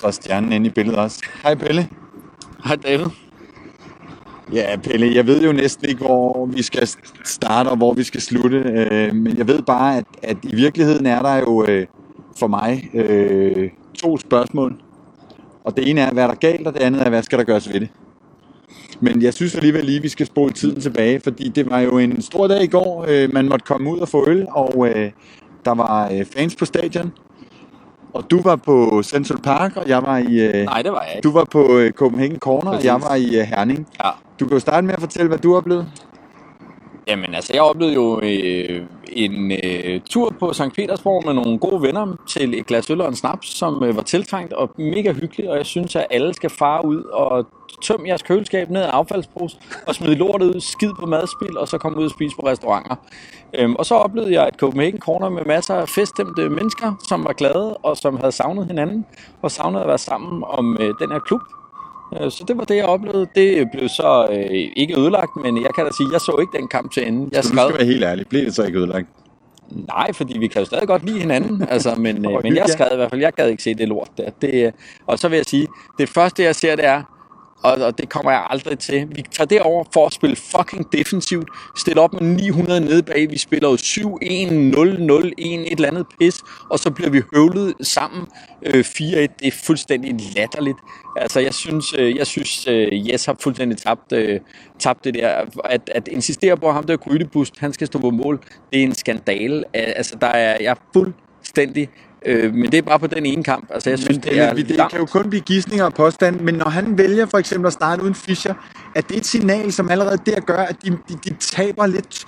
træder stjernen ind i billedet også. Hej Pelle. Hej David. Ja, Pelle, jeg ved jo næsten ikke, hvor vi skal starte og hvor vi skal slutte, øh, men jeg ved bare, at, at i virkeligheden er der jo øh, for mig øh, to spørgsmål. Og det ene er, hvad er der galt, og det andet er, hvad skal der gøres ved det? Men jeg synes alligevel lige, at vi skal spole tiden tilbage, fordi det var jo en stor dag i går. Øh, man måtte komme ud og få øl, og øh, der var øh, fans på stadion. Og du var på Central Park, og jeg var i... Øh, Nej, det var jeg ikke. du var på øh, Copenhagen Corner, og jeg Præcis. var i øh, Herning. Ja. Du kan jo starte med at fortælle, hvad du har oplevet. Jamen altså, jeg oplevede jo øh, en øh, tur på St. Petersborg med nogle gode venner til et glas øl og en snaps, som øh, var tiltrængt og mega hyggeligt, og jeg synes, at alle skal fare ud og tømme jeres køleskab ned af affaldspose og smide lortet ud, skid på madspil, og så komme ud og spise på restauranter. Øhm, og så oplevede jeg et Copenhagen Corner med masser af feststemte mennesker, som var glade og som havde savnet hinanden, og savnet at være sammen om øh, den her klub. Øh, Så det var det, jeg oplevede. Det blev så øh, ikke ødelagt, men jeg kan da sige, jeg så ikke den kamp til ende. Jeg Du skrev, skal være helt ærlig. Blev det så ikke ødelagt? nej, fordi vi kan jo stadig godt lide hinanden, altså, men, øh, men jeg skrev i hvert fald, jeg gad ikke se det lort der. Det, øh, og så vil jeg sige, det første jeg ser, det er, og, og det kommer jeg aldrig til. Vi tager det over for at spille fucking defensivt. Stille op med 900 nede bag. Vi spiller jo 7-1, 0-0, 1, et eller andet pis. Og så bliver vi høvlet sammen øh, 4-1. Det er fuldstændig latterligt. Altså, jeg synes, øh, jeg synes øh, Jes har fuldstændig tabt, øh, tabt det der. At, at insistere på, at ham der Grydebust, han skal stå på mål, det er en skandale. Altså, der er jeg er fuldstændig... Øh, men det er bare på den ene kamp. Altså, jeg synes, Men det er det, det kan jo kun blive gidsninger og påstand, men når han vælger for eksempel at starte uden Fischer, er det et signal, som allerede der gør, at de, de, de taber lidt.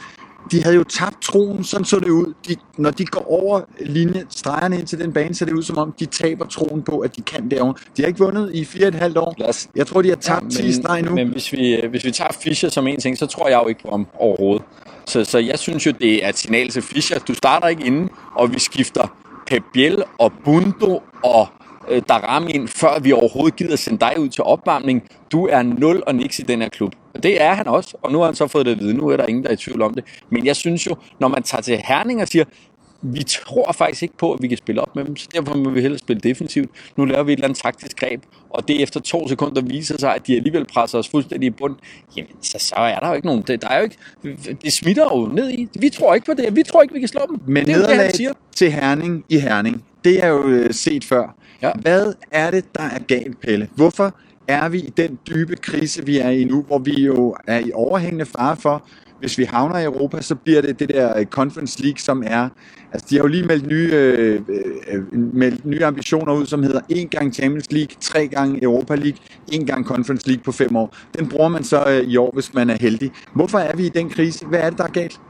De havde jo tabt troen, sådan så det ud. De, når de går over linje, stregerne ind til den bane, så det ud som om, de taber troen på, at de kan derovre. De har ikke vundet i fire og et halvt år. Lad os- Jeg tror, de har tabt ja, 10 men, streg nu. Men hvis vi, øh, hvis vi tager Fischer som en ting, så tror jeg jo ikke på ham overhovedet. Så, så jeg synes jo, det er et signal til Fischer. Du starter ikke inden, og vi skifter Pep og Bundo og øh, Darami ind, før vi overhovedet gider sende dig ud til opvarmning. Du er nul og niks i den her klub. Og det er han også, og nu har han så fået det at vide. Nu er der ingen, der er i tvivl om det. Men jeg synes jo, når man tager til Herning og siger, vi tror faktisk ikke på, at vi kan spille op med dem, så derfor må vi hellere spille defensivt. Nu laver vi et eller andet taktisk greb, og det efter to sekunder viser sig, at de alligevel presser os fuldstændig i bund. Jamen, så, så er der jo ikke nogen... Det, der er jo ikke, det smitter jo ned i. Vi tror ikke på det. Vi tror ikke, vi kan slå dem. Men det er det, han siger. til Herning i Herning, det er jo øh, set før. Ja. Hvad er det, der er galt, Pelle? Hvorfor er vi i den dybe krise, vi er i nu, hvor vi jo er i overhængende fare for, hvis vi havner i Europa, så bliver det det der Conference League, som er... Altså, de har jo lige meldt nye, øh, øh, meldt nye ambitioner ud, som hedder en gang Champions League, tre gange Europa League, en gang Conference League på fem år. Den bruger man så øh, i år, hvis man er heldig. Hvorfor er vi i den krise? Hvad er det, der er galt?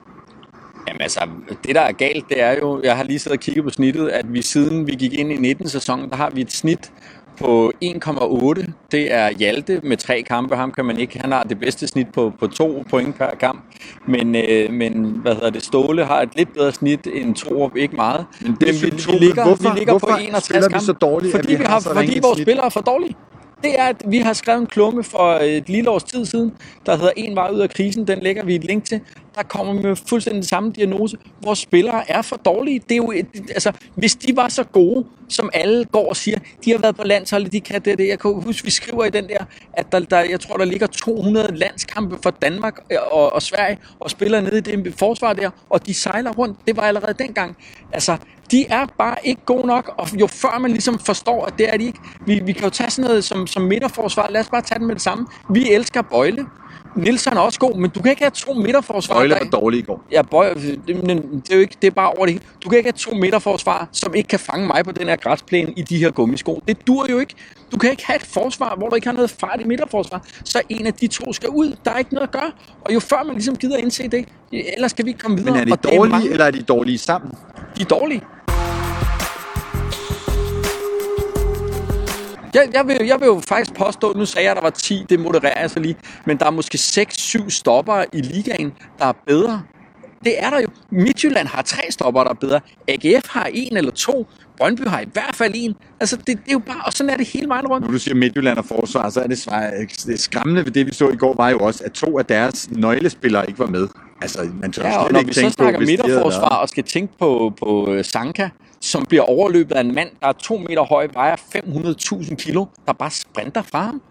Jamen altså, det der er galt, det er jo, jeg har lige siddet og kigget på snittet, at vi siden vi gik ind i 19 sæsonen, der har vi et snit på 1,8. Det er Hjalte med tre kampe. Ham kan man ikke. Han har det bedste snit på, på to point per kamp. Men, øh, men hvad hedder det, Ståle har et lidt bedre snit end Torup. Ikke meget. Men det vi, vi, ligger, Hvorfor- vi ligger på hvorfor 61 spiller vi kampe, så dårligt, fordi, vi vi har så fordi vores snit? spillere er for dårlige. Det er, at vi har skrevet en klumme for et lille års tid siden, der hedder En vej ud af krisen. Den lægger vi et link til. Der kommer vi med fuldstændig samme diagnose. Vores spillere er for dårlige. Det er jo, et- altså, hvis de var så gode, som alle går og siger, de har været på landsholdet, de kan det, det. Jeg kan huske, vi skriver i den der, at der, der, jeg tror, der ligger 200 landskampe for Danmark øh, og, og Sverige, og spiller nede i det forsvar der, og de sejler rundt. Det var allerede dengang. Altså, de er bare ikke gode nok, og jo før man ligesom forstår, at det er de ikke. Vi, vi kan jo tage sådan noget som, som midterforsvar. Lad os bare tage den med det samme. Vi elsker Bøjle. Nielsen er også god, men du kan ikke have to midterforsvar. Bøjle var dårlig i går. Ja, boy, det, men det er jo ikke, det er bare over det hele. Du kan ikke have to midterforsvar, som ikke kan fange mig på den her græsplæne i de her gummisko. Det dur jo ikke. Du kan ikke have et forsvar, hvor du ikke har noget fart i midterforsvar. Så en af de to skal ud. Der er ikke noget at gøre. Og jo før man ligesom gider indse det, ellers kan vi ikke komme videre. Men er de dårlige, mange- eller er de dårlige sammen? de er dårlige. Jeg, jeg, vil, jeg vil jo faktisk påstå, nu sagde jeg, at der var 10, det modererer jeg så lige, men der er måske 6-7 stopper i ligaen, der er bedre. Det er der jo. Midtjylland har tre stopper, der er bedre. AGF har en eller to. Brøndby har i hvert fald en. Altså, det, det er jo bare, og sådan er det hele vejen rundt. Nu du siger Midtjylland og forsvar, så er det, det skræmmende ved det, vi så i går, var jo også, at to af deres nøglespillere ikke var med. Altså, man tør Ja, og når ikke vi så på, snakker havde midterforsvar og skal tænke på, på øh, Sanka, som bliver overløbet af en mand, der er to meter høj, vejer 500.000 kilo, der bare sprinter fra ham.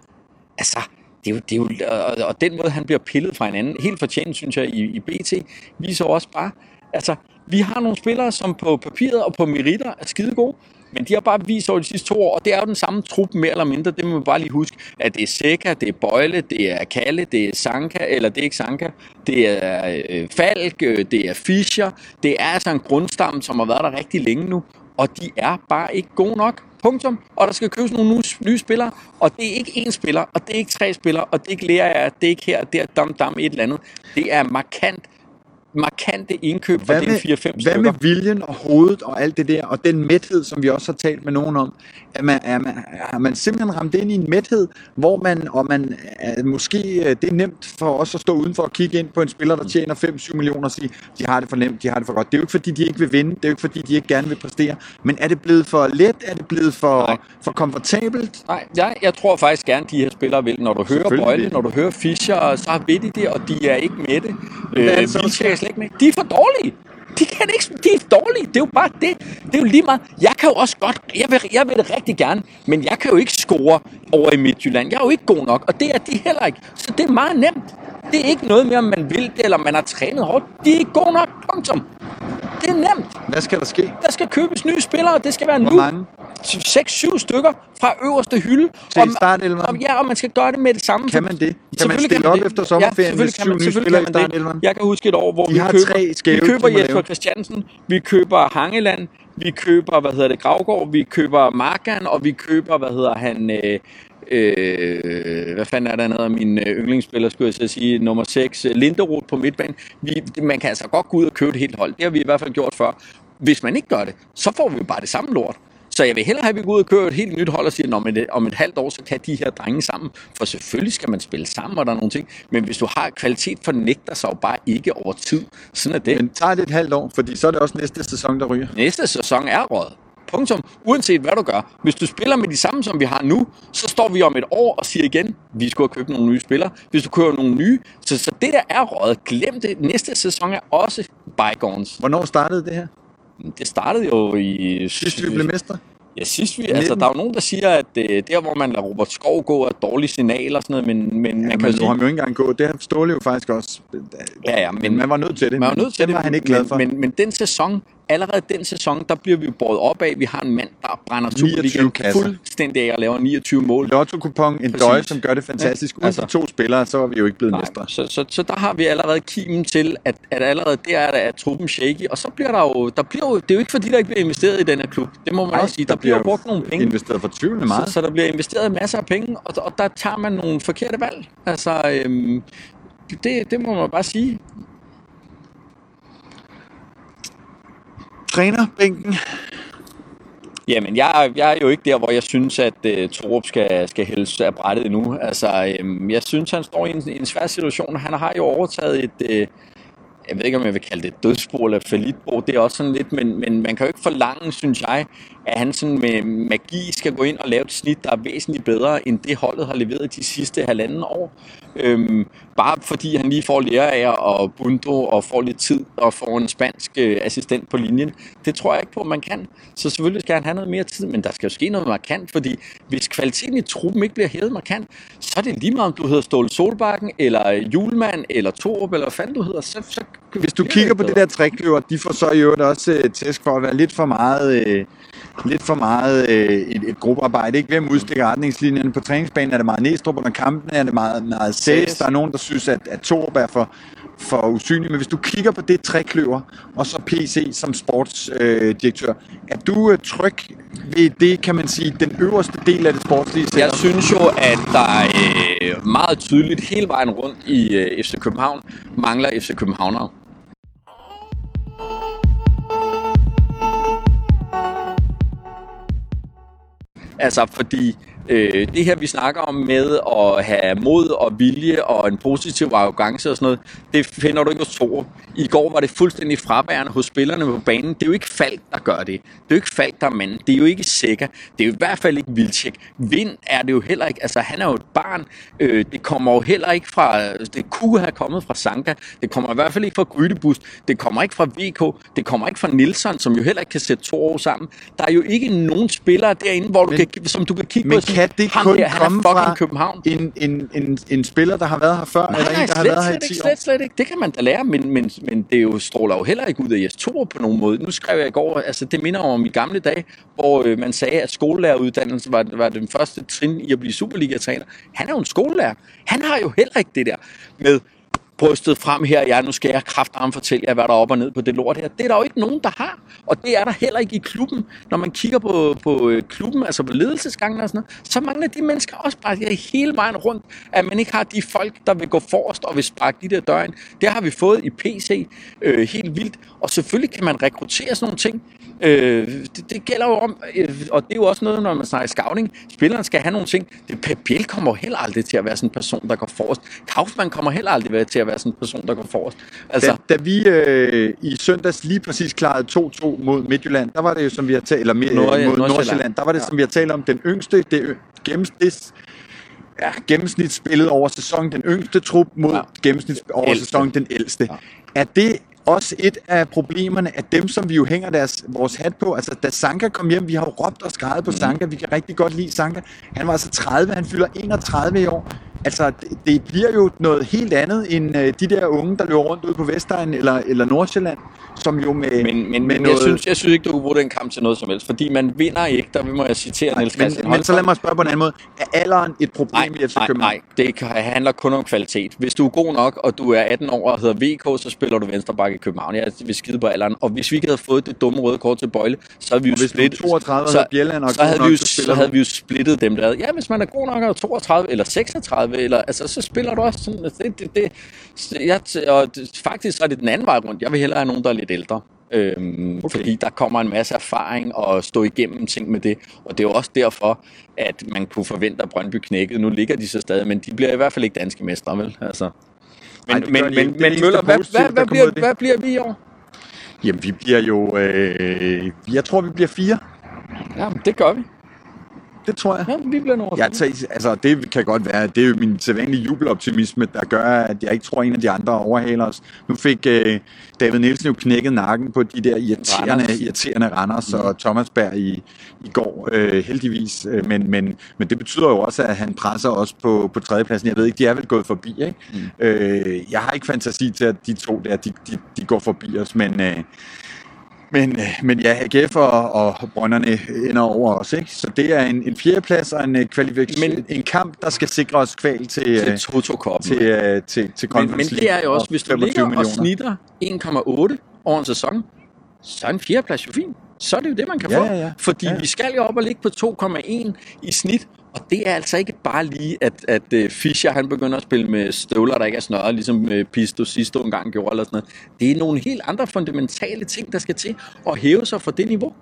Altså, det er jo, det er jo, og, og den måde, han bliver pillet fra hinanden, helt fortjent, synes jeg, i, i BT, viser også bare, altså, vi har nogle spillere, som på papiret og på meritter er skide gode, men de har bare vist over de sidste to år, og det er jo den samme trup mere eller mindre, det må man bare lige huske, at det er Seca, det er Bøjle, det er Kalle, det er Sanka, eller det er ikke Sanka, det er øh, Falk, øh, det er Fischer, det er altså en grundstamme, som har været der rigtig længe nu, og de er bare ikke gode nok. Punktum. Og der skal købes nogle nye, spillere, og det er ikke én spiller, og det er ikke tre spillere, og det er ikke lærer det er ikke her, det er dam dam et eller andet. Det er markant markante indkøb for de 4-5 stykker. Hvad med viljen og hovedet og alt det der, og den mæthed, som vi også har talt med nogen om? Er man, er man, har man simpelthen ramt ind i en mæthed, hvor man, og man er, måske det er nemt for os at stå udenfor og kigge ind på en spiller, der tjener 5-7 millioner og sige, de har det for nemt, de har det for godt. Det er jo ikke fordi, de ikke vil vinde, det er jo ikke fordi, de ikke gerne vil præstere, men er det blevet for let, er det blevet for, for komfortabelt? Nej, jeg, jeg tror faktisk gerne, de her spillere vil. Når du hører Bøjle, når du hører Fischer, så ved de det, og de er ikke med det. Øh, er det så, slet ikke med. De er for dårlige. De kan ikke, de er dårlige. Det er jo bare det. Det er jo lige meget. Jeg kan jo også godt, jeg vil, jeg vil det rigtig gerne, men jeg kan jo ikke score over i Midtjylland. Jeg er jo ikke god nok, og det er de heller ikke. Så det er meget nemt. Det er ikke noget med, om man vil det, eller man har trænet hårdt. De er ikke gode nok. Punktum. Det er nemt. Hvad skal der ske? Der skal købes nye spillere, det skal være Hvor nu. mange? 6-7 stykker fra øverste hylde. Til og, startelveren? og, ja, og man skal gøre det med det samme. Kan man det? Kan man stille man op det. efter sommerferien med selvfølgelig kan syv nye selvfølgelig spillere kan i det. Jeg kan huske et år, hvor De vi har køber, vi køber Jesper. Christiansen, vi køber Hangeland, vi køber, hvad hedder det, Gravgård, vi køber Markan, og vi køber, hvad hedder han, øh, øh, hvad fanden er der noget af mine yndlingsspiller, skulle jeg så sige, nummer 6, øh, Linderoth på midtbanen. Vi, man kan altså godt gå ud og købe et helt hold. Det har vi i hvert fald gjort før. Hvis man ikke gør det, så får vi bare det samme lort. Så jeg vil hellere have, at vi går ud og kører et helt nyt hold og siger, at om et, om et halvt år, så kan de her drenge sammen. For selvfølgelig skal man spille sammen, og der er nogle ting. Men hvis du har kvalitet, fornægter sig jo bare ikke over tid. Sådan er det. Men tager det et halvt år, fordi så er det også næste sæson, der ryger. Næste sæson er råd. Punktum. Uanset hvad du gør. Hvis du spiller med de samme, som vi har nu, så står vi om et år og siger igen, vi skulle have købt nogle nye spillere. Hvis du køber nogle nye, så, så det der er råd. Glem det. Næste sæson er også bygones. Hvornår startede det her? Det startede jo i... Sidst vi blev mestre? Ja, sidst vi, altså, der er jo nogen, der siger, at øh, der, hvor man lader Robert Skov gå, er et dårligt signal og sådan noget, men, men Ja, man kan jo sige, har man jo ikke engang gået. Det har Ståle jo faktisk også. Ja, ja, men- man var nødt til det. man men nødt til det. var han ikke glad for. Men, men, men den sæson, allerede den sæson, der bliver vi båret op af, vi har en mand, der brænder 29 Superligaen fuldstændig af og laver 29 mål. Lotto-kupon, en Præcis. døje, som gør det fantastisk. Uden Altså. for to spillere, så var vi jo ikke blevet Nej, mestre. så, så, så der har vi allerede kimen til, at, at allerede der er, der er truppen shaky, og så bliver der jo, der bliver jo, det er jo ikke fordi, der ikke bliver investeret i den her klub. Det må man Nej, også sige. Der, bliver jo jo brugt nogle penge. Investeret for 20 meget. Så, så der bliver investeret masser af penge, og, og der tager man nogle forkerte valg. Altså, øhm, det, det må man bare sige. Trænerbænken. Jamen, jeg, jeg er jo ikke der, hvor jeg synes, at øh, uh, Torup skal, skal hældes af brættet endnu. Altså, øhm, jeg synes, han står i en, en svær situation. Han har jo overtaget et, øh, jeg ved ikke, om jeg vil kalde det dødsbo eller falitbo, det er også sådan lidt, men, men man kan jo ikke forlange, synes jeg, at han sådan med magi skal gå ind og lave et snit, der er væsentligt bedre, end det holdet har leveret de sidste halvanden år. Øhm, bare fordi han lige får lærer og Bundo og får lidt tid og får en spansk øh, assistent på linjen. Det tror jeg ikke på, man kan. Så selvfølgelig skal han have noget mere tid, men der skal jo ske noget markant, fordi hvis kvaliteten i truppen ikke bliver hævet markant, så er det lige meget, om du hedder Ståle Solbakken, eller Julemand, eller Torup, eller hvad fanden du hedder. Så, så hvis du kigger på det der trækløver, de får så i øvrigt også øh, tæsk for at være lidt for meget, øh, lidt for meget øh, et, et gruppearbejde. Ikke hvem udstikker retningslinjerne. På træningsbanen er det meget Næstrup, under kampene er det meget, meget Sæs. Der er nogen, der synes, at, at Torup er for, for usynlig. Men hvis du kigger på det trækløver, og så PC som sportsdirektør, øh, er du øh, tryg ved det, kan man sige, den øverste del af det sportslige Jeg setup? synes jo, at der øh, meget tydeligt hele vejen rundt i øh, FC København mangler FC Københavnere. Altså, fordi øh, det her, vi snakker om med at have mod og vilje og en positiv arrogance og sådan noget, det finder du ikke hos Torup. I går var det fuldstændig fraværende hos spillerne på banen. Det er jo ikke Falk, der gør det. Det er jo ikke Falk, der er manden. Det er jo ikke Sikker. Det er jo i hvert fald ikke Vildtjek. Vind er det jo heller ikke. Altså, han er jo et barn. Øh, det kommer jo heller ikke fra... Det kunne have kommet fra Sanka. Det kommer i hvert fald ikke fra Grydebus. Det kommer ikke fra VK. Det kommer ikke fra Nilsson, som jo heller ikke kan sætte to år sammen. Der er jo ikke nogen spillere derinde, hvor du Men- kan, som du kan kigge Men på. og kan sige, det ham kun der, han er komme fra København. en, en, en, en spiller, der har været her før, Nej, eller en, der har slet, været her i slet 10 ikke, år? slet, slet ikke. Det kan man da lære, men, men, men det er jo, stråler jo heller ikke ud af Jes Torup på nogen måde. Nu skrev jeg i går, altså det minder om i gamle dage, hvor øh, man sagde, at skolelæreruddannelsen var, var den første trin i at blive Superliga-træner. Han er jo en skolelærer. Han har jo heller ikke det der med brystet frem her, ja, nu skal jeg kraftarm fortælle jer, hvad der er op og ned på det lort her. Det er der jo ikke nogen, der har. Og det er der heller ikke i klubben. Når man kigger på, på øh, klubben, altså på ledelsesgangen og sådan noget, så mangler de mennesker også bare hele vejen rundt, at man ikke har de folk, der vil gå forrest og vil sparke de der døren. Det har vi fået i PC øh, helt vildt. Og selvfølgelig kan man rekruttere sådan nogle ting. Øh, det, det gælder jo om, øh, og det er jo også noget, når man snakker scouting. Spilleren skal have nogle ting. Det, Pep Biel kommer heller aldrig til at være sådan en person, der går forrest. Kaufmann kommer heller aldrig til at være sådan en person, der går forrest. Altså, Da, da vi øh, i søndags lige præcis klarede 2-2 mod Midtjylland, der var det jo, som vi har talt, eller mere, Nord- mod Nordsjælland. Nordsjælland, der var det, Ja. som vi har talt om, den yngste, det gennemsnits, ja, gennemsnitsspillet over sæsonen, den yngste trup mod Ja. gennemsnits over Ældste. sæsonen, den ældste. Ja. Er det også et af problemerne, at dem, som vi jo hænger deres, vores hat på, altså da Sanka kom hjem, vi har jo råbt og skrevet på Sanka, vi kan rigtig godt lide Sanka. Han var altså 30, han fylder 31 i år. Altså, det, det bliver jo noget helt andet end øh, de der unge, der løber rundt ude på Vestegn eller, eller Nordsjælland, som jo med, men, men, med jeg, synes, jeg synes ikke, du kan bruge den kamp til noget som helst, fordi man vinder ikke, der må jeg citere Niels men, Christian men så lad mig spørge på en anden måde. Er alderen et problem Nej, i FC nej, København? nej, det kan- handler kun om kvalitet. Hvis du er god nok, og du er 18 år og hedder VK, så spiller du venstreback i København. Jeg vil skide på alderen. Og hvis vi ikke havde fået det dumme røde kort til Bøjle, så havde vi jo hvis splittet. 32 og så, og så havde, nok, vi jo, så så, havde vi jo splittet dem der. Ja, hvis man er god nok og er 32 eller 36, eller, altså, så spiller du også sådan. altså, Det, det, det, jeg, og det, faktisk så er det den anden vej rundt. Jeg vil hellere have nogen, der er lidt ældre. Øhm, okay. Fordi der kommer en masse erfaring og stå igennem ting med det. Og det er jo også derfor, at man kunne forvente, at Brøndby knækkede. Nu ligger de så stadig, men de bliver i hvert fald ikke danske mestre, vel? Altså. Men, gør men, men, men Møller, hvad, hvad, hvad, bliver, hvad bliver vi i år? Jamen, vi bliver jo... Øh, jeg tror, vi bliver fire. Ja, det gør vi. Det tror jeg. Ja, vi bliver nummer Jeg fire. tager, altså, det kan godt være, det er jo min sædvanlige jubeloptimisme, der gør, at jeg ikke tror, at en af de andre overhaler os. Nu fik øh, David Nielsen jo knækket nakken på de der irriterende, Randers. irriterende Randers og Thomas Berg i, i går, øh, heldigvis. Øh, Men, men, men det betyder jo også, at han presser os på, på tredjepladsen. Jeg ved ikke, de er vel gået forbi, ikke? Mm. Øh, jeg har ikke fantasi til, at de to der, de, de, de går forbi os, men... Øh, men, øh, men ja, AGF og, og Brønderne ender over os, ikke? Så det er en, en fjerdeplads og en øh, kvalifikation, Men- en kamp, der skal sikre os kval til, Til øh, Toto-koppen. til, øh, til, til Men, men det er jo også, og hvis du 25 ligger og millioner. snitter 1,8 over en sæson, så er en fjerdeplads jo fint. Så er det jo det, man kan Ja, få. ja, ja. Fordi Ja, ja. vi skal jo op og ligge på 2,1 i snit, og det er altså ikke bare lige, at, at uh, Fischer han begynder at spille med støvler, der ikke er snørret, ligesom uh, Pisto sidste engang gjorde. Eller sådan noget. Det er nogle helt andre fundamentale ting, der skal til at hæve sig fra det niveau.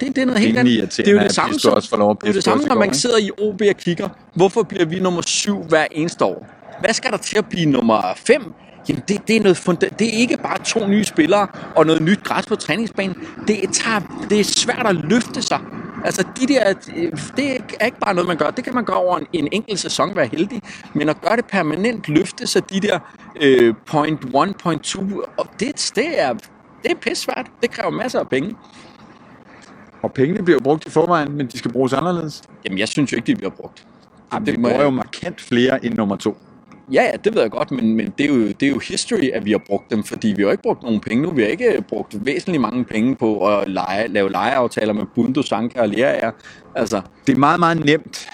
Det, det er noget helt andet. Det er jo det samme, som, også det, er det samme når man sidder i OB og kigger, hvorfor bliver vi nummer syv hver eneste år? Hvad skal der til at blive nummer 5? Jamen det, det, er noget funda- det er ikke bare to nye spillere og noget nyt græs på træningsbanen. Det, tager, det er svært at løfte sig. Altså de der, det er ikke bare noget, man gør. Det kan man gøre over en, en enkelt sæson, være heldig. Men at gøre det permanent, løfte sig de der øh, point 1, point 2, og det, det er, det er pisse svært. Det kræver masser af penge. Og pengene bliver brugt i forvejen, men de skal bruges anderledes. Jamen jeg synes jo ikke, de bliver brugt. Jamen, det det må bruger jeg- jo markant flere end nummer to. Ja, ja, det ved jeg godt, men, men det, er jo, det er jo history, at vi har brugt dem, fordi vi har ikke brugt nogen penge nu. Vi har ikke brugt væsentligt mange penge på at lege, lave lejeaftaler med Bundo, Sanka og Lerager. Altså, Det er meget, meget nemt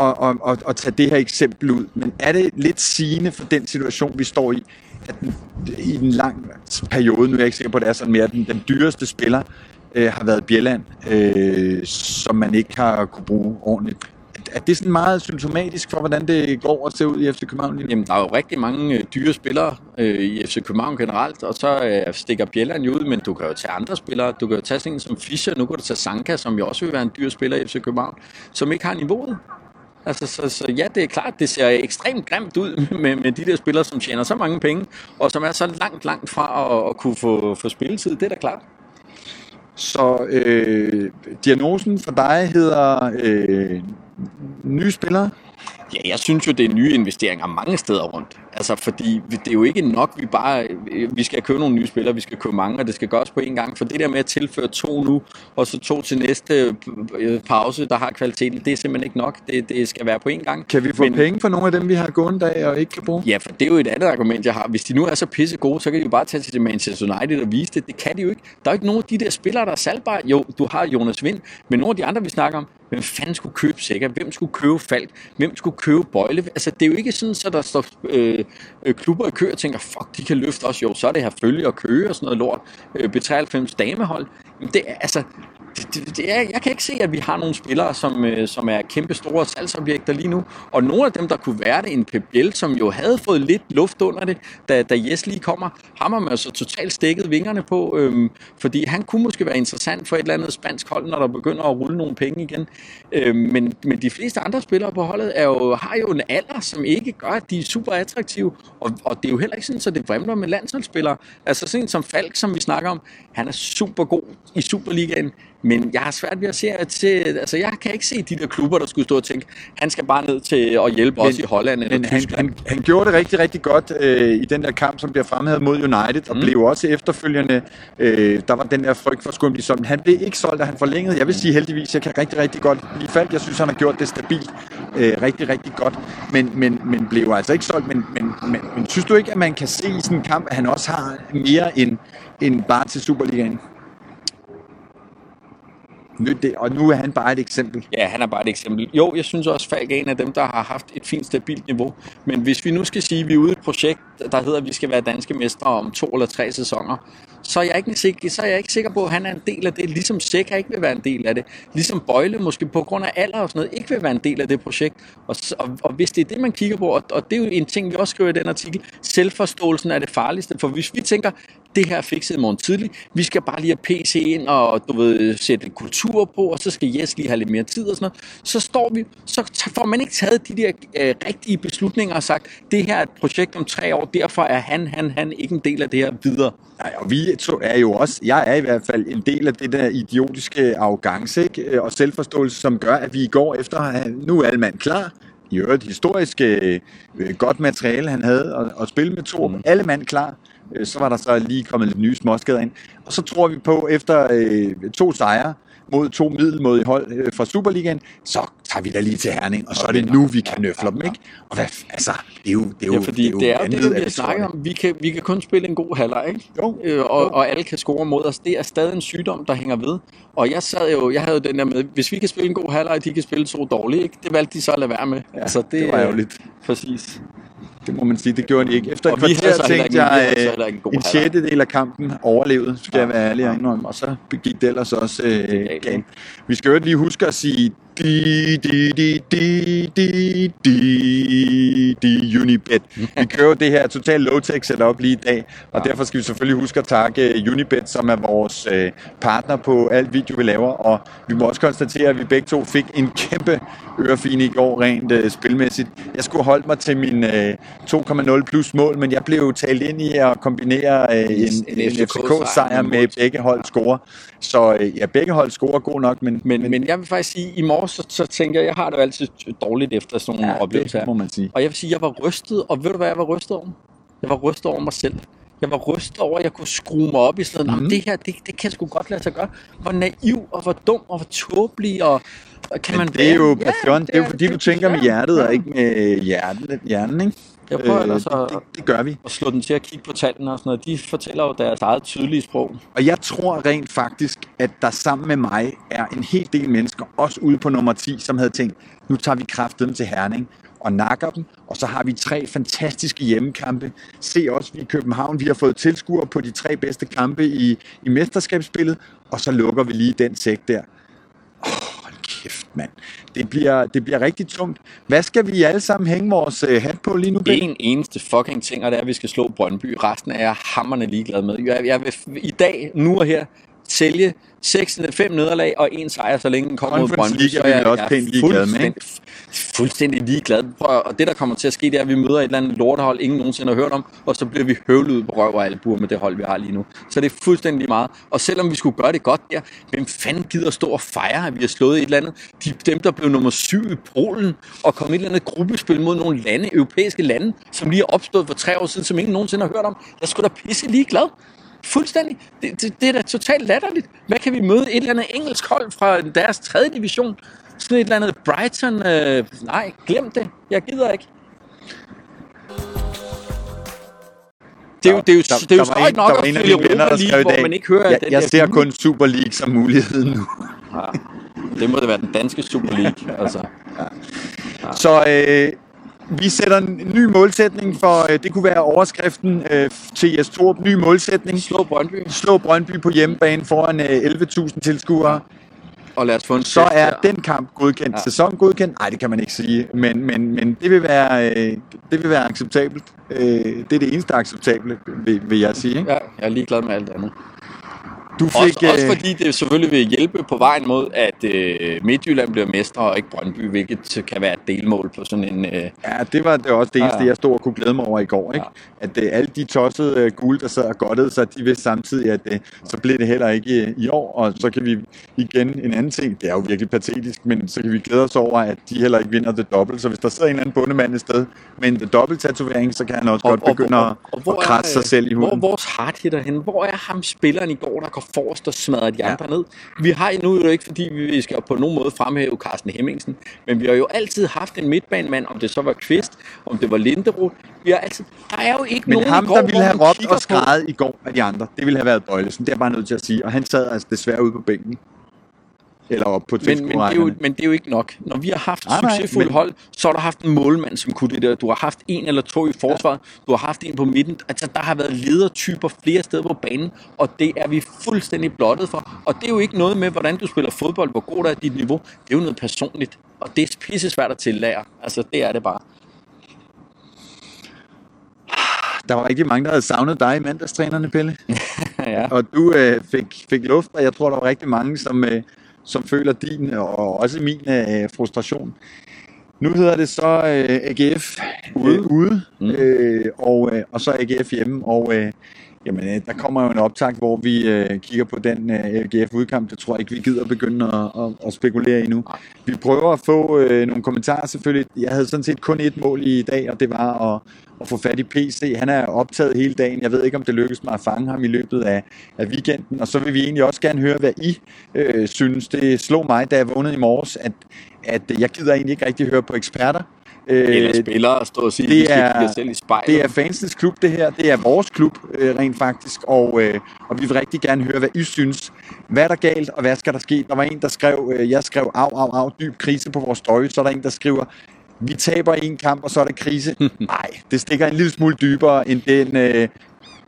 at, at, at, at tage det her eksempel ud, men er det lidt sigende for den situation, vi står i, at den, i en lang periode, nu er jeg ikke sikker på, at det er sådan mere, den, den dyreste spiller øh, har været Bjelland, øh, som man ikke har kunne bruge ordentligt. Er det sådan meget symptomatisk for, hvordan det går og ser ud i FC København jamen, der er jo rigtig mange øh, dyre spillere øh, i FC København generelt, og så øh, stikker Bjelland jo ud, men du kan jo tage andre spillere. Du kan jo tage sådan en som Fischer, nu kan du tage Sanka, som jo også vil være en dyr spiller i FC København, som ikke har niveauet. Altså, så, så ja, det er klart, det ser ekstremt grimt ud med, med de der spillere, som tjener så mange penge, og som er så langt, langt fra at, at kunne få, få spilletid. Det er da klart. Så øh, diagnosen for dig hedder øh, nye spillere? Ja, jeg synes jo, det er nye investeringer mange steder rundt. Altså, fordi det er jo ikke nok, vi bare vi skal købe nogle nye spillere, vi skal købe mange, og det skal gøres på én gang. For det der med at tilføre to nu, og så to til næste øh, pause, der har kvaliteten, det er simpelthen ikke nok. Det, det skal være på én gang. Kan vi få Men, penge for nogle af dem, vi har gående af og ikke kan bruge? Ja, for det er jo et andet argument, jeg har. Hvis de nu er så pisse gode, så kan de jo bare tage til Manchester United og vise det. Det kan de jo ikke. Der er jo ikke nogen af de der spillere, der er salgbare. Jo, du har Jonas Vind, men nogle af de andre, vi snakker om, hvem fanden skulle købe Sækker? Hvem skulle købe Falk? Hvem skulle købe Bøjle? Altså, det er jo ikke sådan, så der står øh, øh, klubber i kø og tænker, fuck, de kan løfte os. Jo, så er det her følge og køge og sådan noget lort. Øh, B93 damehold. Det, altså, det, det, det er, jeg kan ikke se, at vi har nogle spillere, som, øh, som er kæmpe store salgsobjekter lige nu. Og nogle af dem, der kunne være det, en Pep som jo havde fået lidt luft under det, da, da Jes lige kommer, ham har man altså totalt stikket vingerne på, øhm, fordi han kunne måske være interessant for et eller andet spansk hold, når der begynder at rulle nogle penge igen. Øhm, men, men de fleste andre spillere på holdet er jo, har jo en alder, som ikke gør, at de er super attraktive. Og, og det er jo heller ikke sådan, så det vrimler med landsholdsspillere. Altså sådan som Falk, som vi snakker om, han er super god i Superligaen, men jeg har svært ved at se, at se, altså jeg kan ikke se de der klubber, der skulle stå og tænke, han skal bare ned til at hjælpe men, os i Holland eller men han, han, han gjorde det rigtig, rigtig godt øh, i den der kamp, som bliver fremhævet mod United, og mm. blev også efterfølgende, øh, der var den der frygt for skulle blive solgt. Han blev ikke solgt, da han forlængede. Jeg vil sige heldigvis, jeg kan rigtig, rigtig godt lide Falk. Jeg synes, han har gjort det stabilt øh, rigtig, rigtig godt, men, men, men blev altså ikke solgt. Men, men, men, men synes du ikke, at man kan se i sådan en kamp, at han også har mere end, end bare til Superligaen? Det, og nu er han bare et eksempel. Ja, han er bare et eksempel. Jo, jeg synes også, Falk er en af dem, der har haft et fint, stabilt niveau. Men hvis vi nu skal sige, at vi er ude i et projekt, der hedder, at vi skal være danske mestre om to eller tre sæsoner, så er jeg ikke sikker, så er jeg ikke sikker på, at han er en del af det, ligesom Sækker ikke vil være en del af det. Ligesom Bøjle måske på grund af alder og sådan noget, ikke vil være en del af det projekt. Og, og, og hvis det er det, man kigger på, og, og det er jo en ting, vi også skriver i den artikel, selvforståelsen er det farligste. For hvis vi tænker, det her fikset i morgen tidlig, vi skal bare lige have PC ind og du ved, sætte kultur på, og så skal Jes lige have lidt mere tid og sådan noget, så står vi, så får man ikke taget de der øh, rigtige beslutninger og sagt, det her er et projekt om tre år, derfor er han, han, han ikke en del af det her videre. Nej, og vi to er jo også, jeg er i hvert fald en del af det der idiotiske arrogance ikke? og selvforståelse, som gør, at vi går efter, nu er alle mand klar, i øvrigt historisk øh, godt materiale, han havde at, at spille med to. Mm. Alle mand klar. Øh, så var der så lige kommet lidt nye småskader ind. Og så tror vi på, efter øh, to sejre, mod to middelmådige hold øh, fra Superligaen, så tager vi da lige til Herning, og så er det nu, vi kan nøfle dem, ikke? Og hvad, altså, det er jo det er jo, ja, fordi det er jo, det, er jo det, vi har snakket om. Vi kan, vi kan kun spille en god halvleg, ikke? Jo, øh, og, jo. og alle kan score mod os. Det er stadig en sygdom, der hænger ved. Og jeg sad jo, jeg havde jo den der med, hvis vi kan spille en god halvleg, de kan spille så dårligt, ikke? Det valgte de så at lade være med. Ja, altså, det, det var ærgerligt. Præcis. Det må man sige, det gjorde de ikke. Efter et kvarter tænkte jeg, en, en, en sjette af kampen overlevede, skal jeg være ærlig og indrømme, og så gik det ellers også øh, galt. Vi skal jo lige huske at sige di, di, di, di, di, di, di, Unibet. Vi kører det her totalt low-tech setup lige i dag, og derfor skal vi selvfølgelig huske at takke Unibet, som er vores øh, partner på alt video, vi laver, og vi må også konstatere, at vi begge to fik en kæmpe ørefine i går rent øh, spilmæssigt. Jeg skulle holde mig til min øh, 2,0 plus mål, men jeg blev talt ind i at kombinere øh, en, en, en FCK-sejr med begge hold score. Så øh, ja, begge hold scorer god nok, men, men... Men jeg vil faktisk sige, i morges så, så tænker jeg, jeg har det jo altid dårligt efter sådan nogle ja, oplevelser her. må man sige. Og jeg vil sige, jeg var rystet, og ved du hvad jeg var rystet over? Jeg var rystet over mig selv. Jeg var rystet over, at jeg kunne skrue mig op i sådan, mm. det her, det, det kan sgu godt lade sig gøre. Hvor naiv, og hvor dum, og hvor tåbelig, og, og kan Men man det er jo passion, ja, det er jo fordi, du tænker med hjertet, og ikke med hjernen, hjernen ikke? Jeg prøver øh, altså det, det, det gør vi. at slå den til at kigge på tallene og sådan noget. De fortæller jo deres eget tydelige sprog. Og jeg tror rent faktisk, at der sammen med mig er en hel del mennesker, også ude på nummer 10, som havde tænkt, nu tager vi kraften til Herning og nakker dem, og så har vi tre fantastiske hjemmekampe. Se også, vi i København, vi har fået tilskuere på de tre bedste kampe i, i mesterskabsspillet, og så lukker vi lige den sæk der. Kæft, mand. Det bliver, det bliver rigtig tungt. Hvad skal vi alle sammen hænge vores øh, hat på lige nu, Ben? En eneste fucking ting, og det er, at vi skal slå Brøndby. Resten er jeg hammerne ligeglad med. Jeg, jeg vil, I dag, nu og her, sælge 6, 5 nederlag og en sejr, så længe den kommer mod Brøndby. League er vi vel også pænt ligeglade med, ikke? fuldstændig, ligeglade. Prøv Og det, der kommer til at ske, det er, at vi møder et eller andet lortehold, ingen nogensinde har hørt om, og så bliver vi høvlet ud på røv og albuer med det hold, vi har lige nu. Så det er fuldstændig meget. Og selvom vi skulle gøre det godt der, hvem fanden gider stå og fejre, at vi har slået et eller andet? De, dem, der blev nummer syv i Polen, og kom et eller andet gruppespil mod nogle lande, europæiske lande, som lige er opstået for tre år siden, som ingen nogensinde har hørt om. Jeg skulle da pisse ligeglad. Fuldstændig. Det, det, det er da totalt latterligt. Hvad kan vi møde? Et eller andet engelsk hold fra deres tredje division? Sådan et eller andet Brighton? Øh, nej, glem det. Jeg gider ikke. Det er jo, det er jo, Der- det er jo der var støjt en- nok der var at en af mine venner, der skrev i dag, man ikke hører jeg, den jeg der ser kun Super League som muligheden nu. Ja, det må det være den danske Super League. Altså. Så øh, vi sætter en ny målsætning for, øh, det kunne være overskriften øh, til Jes Torup, ny målsætning. Slå Brøndby, Slå Brøndby på hjemmebane foran øh, 11.000 tilskuere. og lad os få en Så er der. den kamp godkendt. Ja. Ja. Sæson godkendt? Nej, det kan man ikke sige. Men, men, men det, vil være, øh, det vil være acceptabelt. Øh, det er det eneste acceptable, vil, vil jeg sige. Ikke? Ja, jeg er ligeglad med alt andet. Du Også, fik, også øh, fordi det selvfølgelig vil hjælpe på vejen mod, at øh, Midtjylland bliver mestre og ikke Brøndby, hvilket kan være et delmål på sådan en... Øh, Ja, det var det også det eneste, Ja, ja. jeg stod og kunne glæde mig over i går. Ikke? At øh, alle de tossede øh, gule, der sad og godtede sig, de vidste samtidig, at øh, så blev det heller ikke øh, i år. Og så kan vi igen en anden ting, det er jo virkelig patetisk, men så kan vi glæde os over, at de heller ikke vinder det dobbelt. Så hvis der sidder en eller anden bundemand et sted med en dobbelt tatovering, så kan han også godt begynde at, hvor at krasse sig selv i Hvor er huden. vores hardhitter henne? Hvor er ham spilleren i går, der går forrest og smadrer de Ja. andre ned? Vi har nu det ikke, fordi vi skal på nogen måde fremhæve Carsten Hemmingsen, men vi har jo altid haft en midtbanemand, om det så var Kvist, om det var Linderoth. Vi har altid, der er jo ikke Men nogen ham, går, der ville have råbt og på- skrejet i går af de andre, det ville have været Bøjlesen. Det er bare nødt til at sige. Og han sad altså desværre ude på bænken. Eller op på Men, men, det er jo, men det er jo ikke nok. Når vi har haft nej, succesfulde men- hold, så har der haft en målmand, som kunne det der. Du har haft en eller to i forsvaret. Du har haft en på midten. Altså, der har været ledertyper flere steder på banen, og det er vi fuldstændig blottet for. Og det er jo ikke noget med, hvordan du spiller fodbold, hvor god er dit niveau. Det er jo noget personligt, og det er pisse svært at tillære. Altså, det er det bare. Der var rigtig mange, der havde savnet dig i mandagstrænerne, Pelle. ja. Og du øh, fik, fik luft, og jeg tror, der var rigtig mange, som, øh, som føler din og også min øh, frustration. Nu hedder det så øh, AGF ude, øh, ude Mm. øh, og, øh, og så AGF hjemme. Og øh, jamen, øh, der kommer jo en optag, hvor vi øh, kigger på den øh, AGF-udkamp. Det tror jeg ikke, vi gider begynde at, at, at spekulere i nu. Nej. Vi prøver at få øh, nogle kommentarer selvfølgelig. Jeg havde sådan set kun et mål i dag, og det var at, at få fat i PC. Han er optaget hele dagen. Jeg ved ikke, om det lykkes mig at fange ham i løbet af, af weekenden. Og så vil vi egentlig også gerne høre, hvad I øh, synes. Det slog mig, da jeg vågnede i morges, at, at jeg gider egentlig ikke rigtig høre på eksperter. Eller Øh, spillere at stå og sige, det vi er- os selv i spejlet. det er fansens klub, det her. Det er vores klub, øh, rent faktisk. Og, øh, og vi vil rigtig gerne høre, hvad I synes. Hvad er der galt, og hvad skal der ske? Der var en, der skrev, øh, jeg skrev, af, af, af, dyb krise på vores story. Så er der en, der skriver, vi taber en kamp, og så er der krise. Nej, det stikker en lille smule dybere end den øh,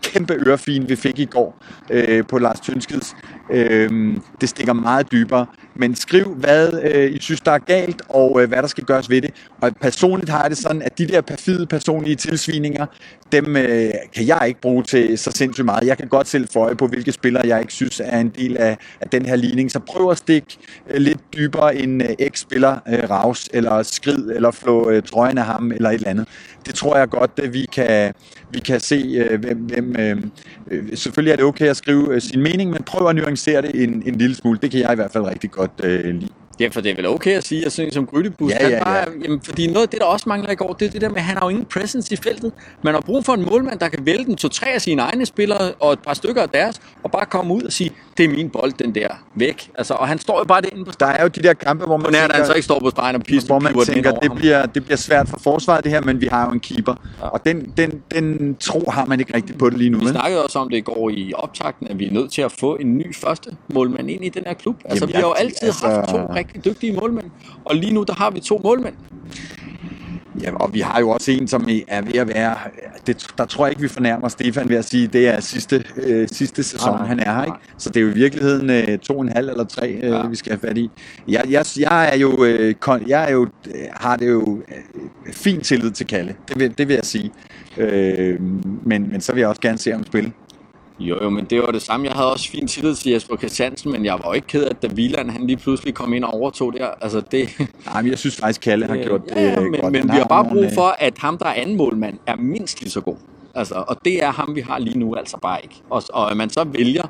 kæmpe ørefin, vi fik i går øh, på Lars Tønskeds. Øh, det stikker meget dybere. Men skriv, hvad øh, I synes, der er galt, og øh, hvad der skal gøres ved det. Og personligt har jeg det sådan, at de der perfide personlige tilsvininger, dem øh, kan jeg ikke bruge til så sindssygt meget. Jeg kan godt selv få øje på, hvilke spillere jeg ikke synes er en del af, af den her ligning. Så prøv at stikke øh, lidt dybere end øh, X-spiller øh, Raus, eller skrid, eller flå øh, trøjen af ham, eller et eller andet. Det tror jeg godt, at vi kan, vi kan se, øh, hvem... hvem øh, øh, selvfølgelig er det okay at skrive øh, sin mening, men prøv at nuancere det en, en lille smule. Det kan jeg i hvert fald rigtig godt øh, lide. Ja, for det er vel okay at sige, at sådan en som Grydebus, Ja, han ja, bare, ja. Jamen, fordi noget af det, der også mangler i går, det er det der med, at han har jo ingen presence i feltet. Man har brug for en målmand, der kan vælge den to-tre af sine egne spillere, og et par stykker af deres, og bare komme ud og sige, det er min bold, den der, væk. Altså, og han står jo bare derinde på Der er jo de der kampe, hvor man nær, tænker, han så ikke står på stregen og pister, hvor man tænker, det ham. bliver, det bliver svært for forsvaret det her, men vi har jo en keeper. Ja. Og den, den, den tro har man ikke rigtig på det lige nu. Vi vel? snakkede også om det i går i optakten, at vi er nødt til at få en ny første målmand ind i den her klub. Altså, Jamen, vi har jo altid altså- haft to rigtig dygtige målmænd, og lige nu, der har vi to målmænd. Ja, og vi har jo også en, som er ved at være... Det, der tror jeg ikke, vi fornærmer Stefan ved at sige, det er sidste, øh, sidste sæson, Nej, han er her. Ikke? Så det er jo i virkeligheden øh, to og en halv eller tre, øh, Ja. vi skal have fat i. Jeg, jeg, jeg er jo, øh, kon, jeg er jo, øh, har det jo øh, fin tillid til Kalle. Det vil, det vil jeg sige. Øh, men, men så vil jeg også gerne se ham spille. Jo, jo, men det var det samme. Jeg havde også fin tillid til Jesper Christiansen, men jeg var jo ikke ked af, at da Wieland han lige pludselig kom ind og overtog der. Altså, det, Nej, men jeg synes faktisk, Kalle har gjort det ja, ja, men, godt. men vi har bare brug øh, for, at ham, der er anden målmand, er mindst lige så god. Altså, og det er ham, vi har lige nu altså bare ikke. Og, og at man så vælger,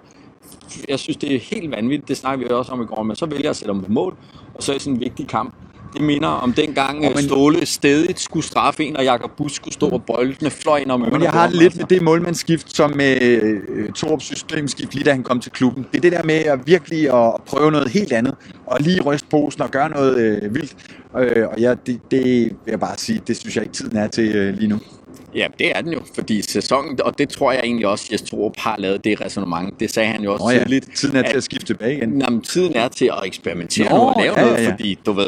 jeg synes, det er helt vanvittigt, det snakker vi også om i går, men så vælger at sætte ham på mål, og så er det sådan en vigtig kamp. Det minder om dengang men- men... Ståle stedigt skulle straffe en, og Jakob Bus skulle stå og boldene fløj ind om Men ørerne jeg på har det lidt med det målmandsskift, som med øh, Torups systemskift, lige da han kom til klubben. Det er det der med at virkelig at prøve noget helt andet, og lige ryste posen og gøre noget øh, vildt. Øh, og ja, det, det vil jeg bare sige, det synes jeg ikke tiden er til øh, lige nu. Ja, det er den jo, fordi sæsonen, og det tror jeg egentlig også, Jes Torup har lavet det resonemang. Det sagde han jo også Nå ja, tidligt. tiden er til at- at skifte tilbage igen. Jamen, tiden er til at eksperimentere Nå, og lave ja, noget, ja. fordi du ved,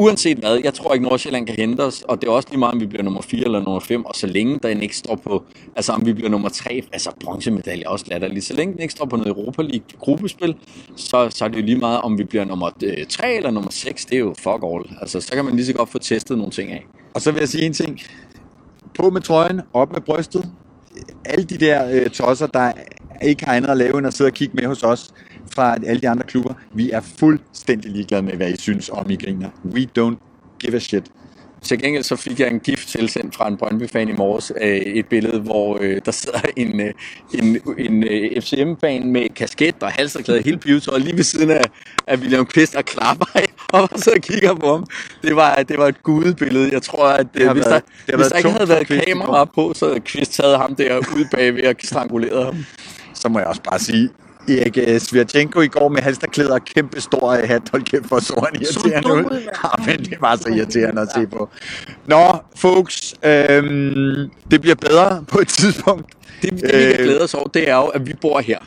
uanset hvad, jeg tror ikke Nordsjælland kan hente os, og det er også lige meget, om vi bliver nummer 4 eller nummer 5, og så længe den ikke står på, altså om vi bliver nummer 3, altså bronzemedalje også latterligt, så længe den ikke står på noget Europa League gruppespil, så, så er det jo lige meget, om vi bliver nummer øh, 3 eller nummer 6, det er jo fuck all. Altså, så kan man lige så godt få testet nogle ting af. Og så vil jeg sige en ting. På med trøjen, op med brystet. Alle de der øh, tosser, der ikke har andet at lave end at sidde og kigge med hos os fra alle de andre klubber. Vi er fuldstændig ligeglade med, hvad I synes om I griner. We don't give a shit. Til gengæld så fik jeg en gift tilsendt fra en Brøndby-fan i morges. Øh, et billede, hvor øh, der sidder en, øh, en, en øh, FCM-fan med kasket og halserklæde hele pivetøjet lige ved siden af, af William Kvist og klapper og så kigger på ham. Det var, det var et gudebillede. Jeg tror, at Det øh, hvis, været- der, hvis der ikke havde været kamera på, så havde Kvist taget ham der ud bagved og stranguleret ham. Så må jeg også bare sige, Erik øh, Svirchenko i går med halsterklæder og kæmpe stor hat. Hold kæft, hvor så han irriterende ud. Ja, men det var så irriterende at se på. Nå, folks, øhm, det bliver bedre på et tidspunkt. Det, det vi kan Øh, glæde os over, det er jo, at vi bor her.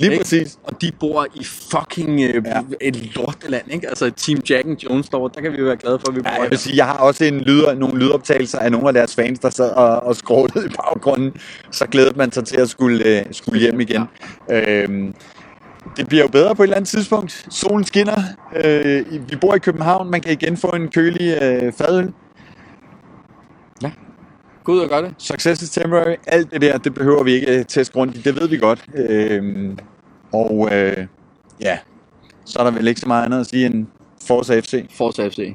Lige Ikke? præcis. Og de bor i fucking øh, Ja. ja. et lorteland, ikke? Altså Team Jack and Jones derovre, der kan vi være glade for, at vi bor Ja, jeg vil sige, jeg har også en lyder, nogle lydoptagelser af nogle af deres fans, der sad og, og skrålede i baggrunden. Så glædede man sig til at skulle, øh, skulle hjem igen. Øhm, det bliver jo bedre på et eller andet tidspunkt. Solen skinner. Øh, vi bor i København. Man kan igen få en kølig øh, fadøl. Gå ud og gør det. Success is temporary. Alt det der, det behøver vi ikke øh, teste grundigt. Det ved vi godt. Øhm, og øh, ja, så er der vel ikke så meget andet at sige end Forza FC. Forza FC.